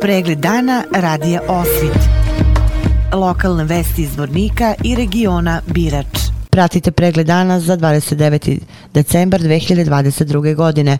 Pregled dana radija Osvit. Lokalne vesti iz Vornika i regiona Birač. Pratite pregled dana za 29. decembar 2022. godine.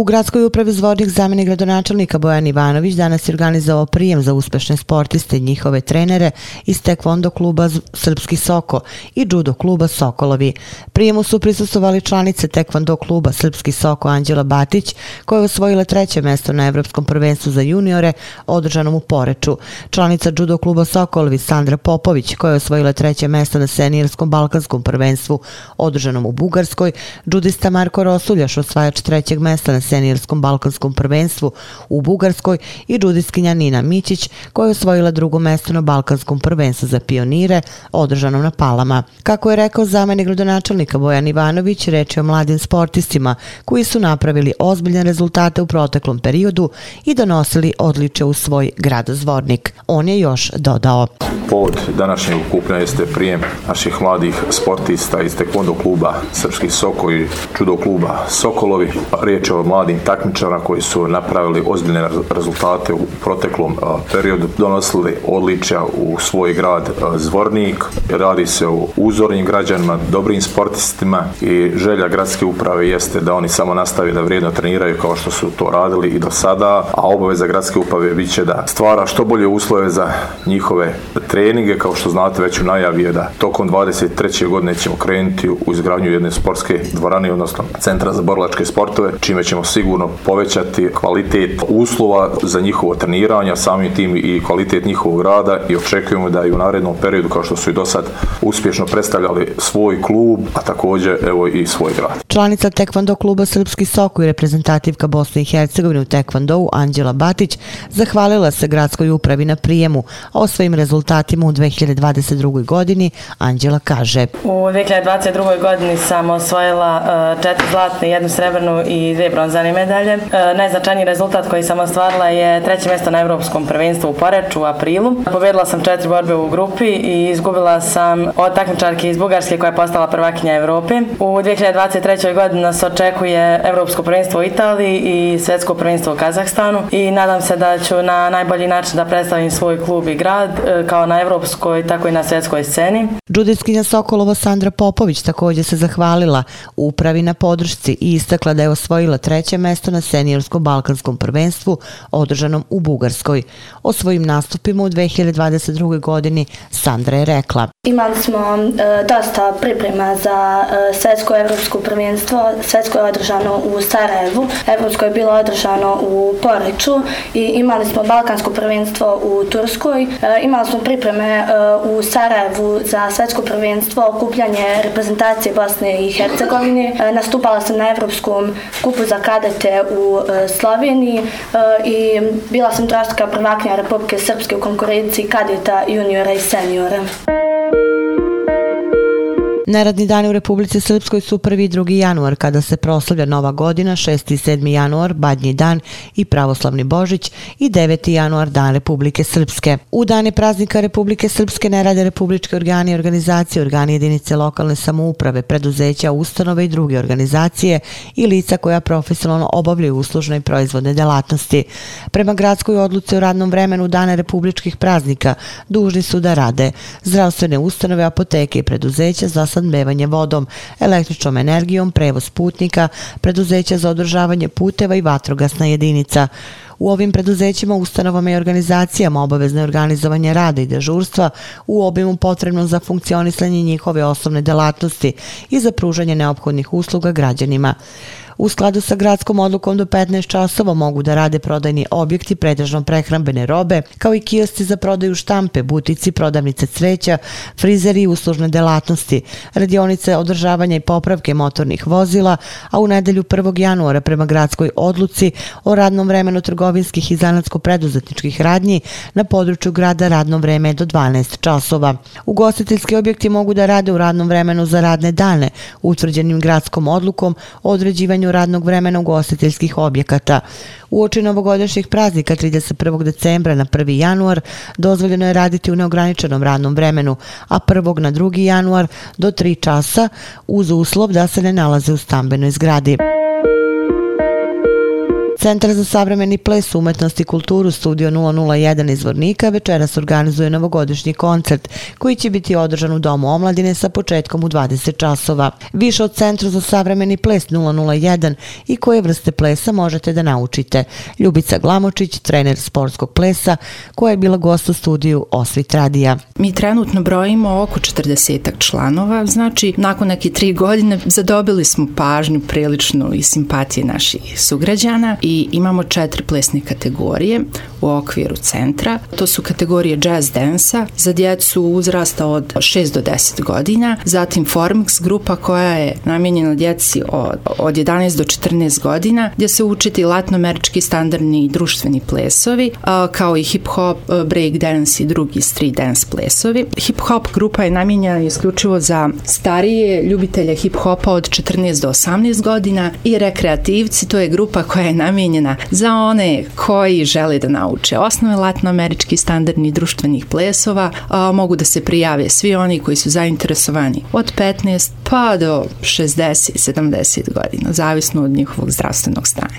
U gradskoj upravi Zvornik zameni gradonačelnika Bojan Ivanović danas je organizovao prijem za uspešne sportiste i njihove trenere iz tekvondo kluba Srpski Soko i judo kluba Sokolovi. Prijemu su prisustovali članice tekvondo kluba Srpski Soko Anđela Batić koja je osvojila treće mesto na Evropskom prvenstvu za juniore održanom u Poreču. Članica judo kluba Sokolovi Sandra Popović koja je osvojila treće mesto na senijerskom balkanskom prvenstvu održanom u Bugarskoj. Judista Marko Rosuljaš osvajač trećeg mesta na seniorskom balkanskom prvenstvu u Bugarskoj i džudiskinja Nina Mićić koja je osvojila drugo mesto na balkanskom prvenstvu za pionire održanom na Palama. Kako je rekao zamenik gradonačelnika Bojan Ivanović, reč je o mladim sportistima koji su napravili ozbiljne rezultate u proteklom periodu i donosili odliče u svoj grad Zvornik. On je još dodao. Povod današnjeg ukupnja jeste prijem naših mladih sportista iz tekvondo kluba Srpski Soko i čudo kluba Sokolovi. Pa riječ je o mladim takmičara koji su napravili ozbiljne rezultate u proteklom periodu, donosili odličja u svoj grad Zvornik. Radi se o uzornim građanima, dobrim sportistima i želja gradske uprave jeste da oni samo nastavi da vrijedno treniraju kao što su to radili i do sada, a obaveza gradske uprave bit će da stvara što bolje uslove za njihove treninge, kao što znate već u najavi je da tokom 23. godine ćemo krenuti u izgradnju jedne sportske dvorane, odnosno centra za borlačke sportove, čime ćemo sigurno povećati kvalitet uslova za njihovo treniranje, samim tim i kvalitet njihovog rada i očekujemo da i u narednom periodu, kao što su i do sad uspješno predstavljali svoj klub, a također evo i svoj grad. Članica Tekvando kluba Srpski Soko i reprezentativka Bosne i Hercegovine u Tekvandovu Anđela Batić zahvalila se gradskoj upravi na prijemu, a o svojim rezultatima u 2022. godini Anđela kaže. U 2022. godini sam osvojila uh, četiri zlatne, jednu srebrnu i dve bronzane medalje. E, najznačajniji rezultat koji sam ostvarila je treće mjesto na Evropskom prvenstvu u Poreču u aprilu. Pobjedila sam četiri borbe u grupi i izgubila sam od takmičarke iz Bugarske koja je postala prvakinja Evrope. U 2023. godini nas očekuje Evropsko prvenstvo u Italiji i Svetsko prvenstvo u Kazahstanu i nadam se da ću na najbolji način da predstavim svoj klub i grad e, kao na evropskoj, tako i na svetskoj sceni. Džudiskinja Sokolova Sandra Popović također se zahvalila upravi na podršci i istakla da je osvojila treće mesto na seniorskom balkanskom prvenstvu održanom u Bugarskoj. O svojim nastupima u 2022. godini Sandra je rekla. Imali smo e, dosta priprema za e, svetsko evropsko prvenstvo. Svetsko je održano u Sarajevu, evropsko je bilo održano u Poreću i imali smo balkansko prvenstvo u Turskoj. E, imali smo pripreme e, u Sarajevu za svetsko prvenstvo, okupljanje reprezentacije Bosne i Hercegovine. E, nastupala sam na Evropskom kupu za kadete u e, Sloveniji e, i bila sam troštka prvaknja Republike Srpske u konkurenciji kadeta, juniora i seniora. Neradni dani u Republici Srpskoj su 1. i 2. januar, kada se proslavlja Nova godina, 6. i 7. januar, Badnji dan i Pravoslavni Božić i 9. januar, Dan Republike Srpske. U dane praznika Republike Srpske ne rade republičke organi i organizacije, organi jedinice lokalne samouprave, preduzeća, ustanove i druge organizacije i lica koja profesionalno obavljaju uslužne i proizvodne delatnosti. Prema gradskoj odluci o radnom vremenu dane republičkih praznika dužni su da rade zdravstvene ustanove, apoteke i preduzeća za snadbevanje vodom, električnom energijom, prevoz putnika, preduzeća za održavanje puteva i vatrogasna jedinica. U ovim preduzećima, ustanovama i organizacijama obavezno je organizovanje rada i dežurstva u obimu potrebnom za funkcionisanje njihove osnovne delatnosti i za pružanje neophodnih usluga građanima. U skladu sa gradskom odlukom do 15 časova mogu da rade prodajni objekti pretežno prehrambene robe, kao i kiosci za prodaju štampe, butici, prodavnice cveća, frizeri i uslužne delatnosti, radionice održavanja i popravke motornih vozila, a u nedelju 1. januara prema gradskoj odluci o radnom vremenu trgovinskih i zanatsko-preduzetničkih radnji na području grada radno vreme do 12 časova. Ugostiteljski objekti mogu da rade u radnom vremenu za radne dane, utvrđenim gradskom odlukom o određivanju radnog vremena ugostiteljskih objekata. U oči novogodišnjih praznika 31. decembra na 1. januar dozvoljeno je raditi u neograničenom radnom vremenu, a 1. na 2. januar do 3 časa uz uslov da se ne nalaze u stambenoj zgradi. Centar za savremeni ples, umetnost i kulturu Studio 001 iz Vornika večeras organizuje novogodišnji koncert koji će biti održan u Domu omladine sa početkom u 20 časova. Više od Centru za savremeni ples 001 i koje vrste plesa možete da naučite. Ljubica Glamočić, trener sportskog plesa, koja je bila gost u studiju Osvit Radija. Mi trenutno brojimo oko 40 članova, znači nakon neke tri godine zadobili smo pažnju prilično i simpatije naših sugrađana i i imamo četiri plesne kategorije u okviru centra. To su kategorije jazz dansa za djecu uzrasta od 6 do 10 godina, zatim Formix grupa koja je namjenjena djeci od, od 11 do 14 godina gdje se učiti latnoamerički standardni i društveni plesovi kao i hip hop, break dance i drugi street dance plesovi. Hip hop grupa je namjenjena isključivo za starije ljubitelje hip hopa od 14 do 18 godina i rekreativci, to je grupa koja je namijenjena za one koji žele da nauče osnove latnoamerički standardni društvenih plesova, a, mogu da se prijave svi oni koji su zainteresovani od 15 pa do 60-70 godina, zavisno od njihovog zdravstvenog stanja.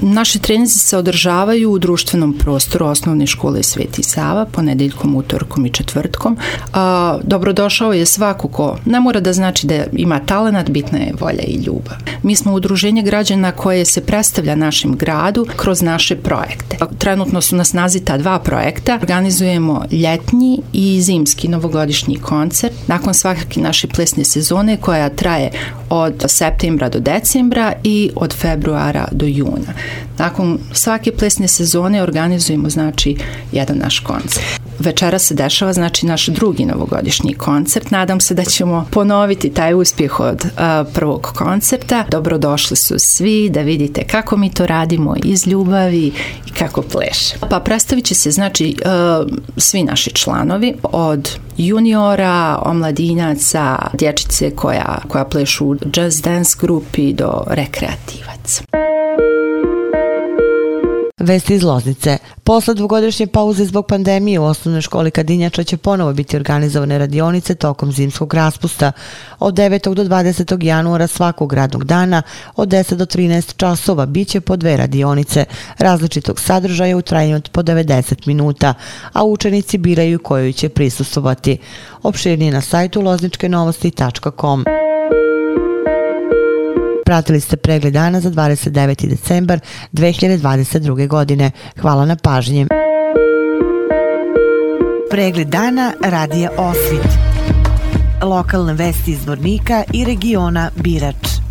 Naši trenizi se održavaju u društvenom prostoru osnovne škole Sveti Sava, ponedeljkom, utorkom i četvrtkom. A, dobrodošao je svako ko ne mora da znači da ima talenat, bitna je volja i ljubav. Mi smo udruženje građana koje se predstavlja našem gradu kroz naše projekte. Trenutno su na snazi ta dva projekta. Organizujemo ljetnji i zimski novogodišnji koncert. Nakon svake naše plesne sezone koja traje od septembra do decembra i od februara do juna. Nakon svake plesne sezone organizujemo znači jedan naš koncert. Večera se dešava znači naš drugi novogodišnji koncert. Nadam se da ćemo ponoviti taj uspjeh od uh, prvog koncerta. Dobrodošli su svi da vidite kako mi to radimo iz ljubavi i kako pleše. Pa predstavit će se znači uh, svi naši članovi od juniora, omladinaca, dječice koja, koja plešu u jazz dance grupi do rekreativaca. Vesti iz Loznice. Posle dvogodišnje pauze zbog pandemije u osnovnoj školi Kadinjača će ponovo biti organizovane radionice tokom zimskog raspusta od 9. do 20. januara svakog radnog dana od 10 do 13 časova bit će po dve radionice različitog sadržaja u trajanju od po 90 minuta, a učenici biraju koju će prisustovati. Opširnije na sajtu lozničkenovosti.com. Pratili ste pregled dana za 29. decembar 2022. godine. Hvala na pažnji. Pregled dana radija Osvit. Lokalne vesti iz Vornika i regiona Birač.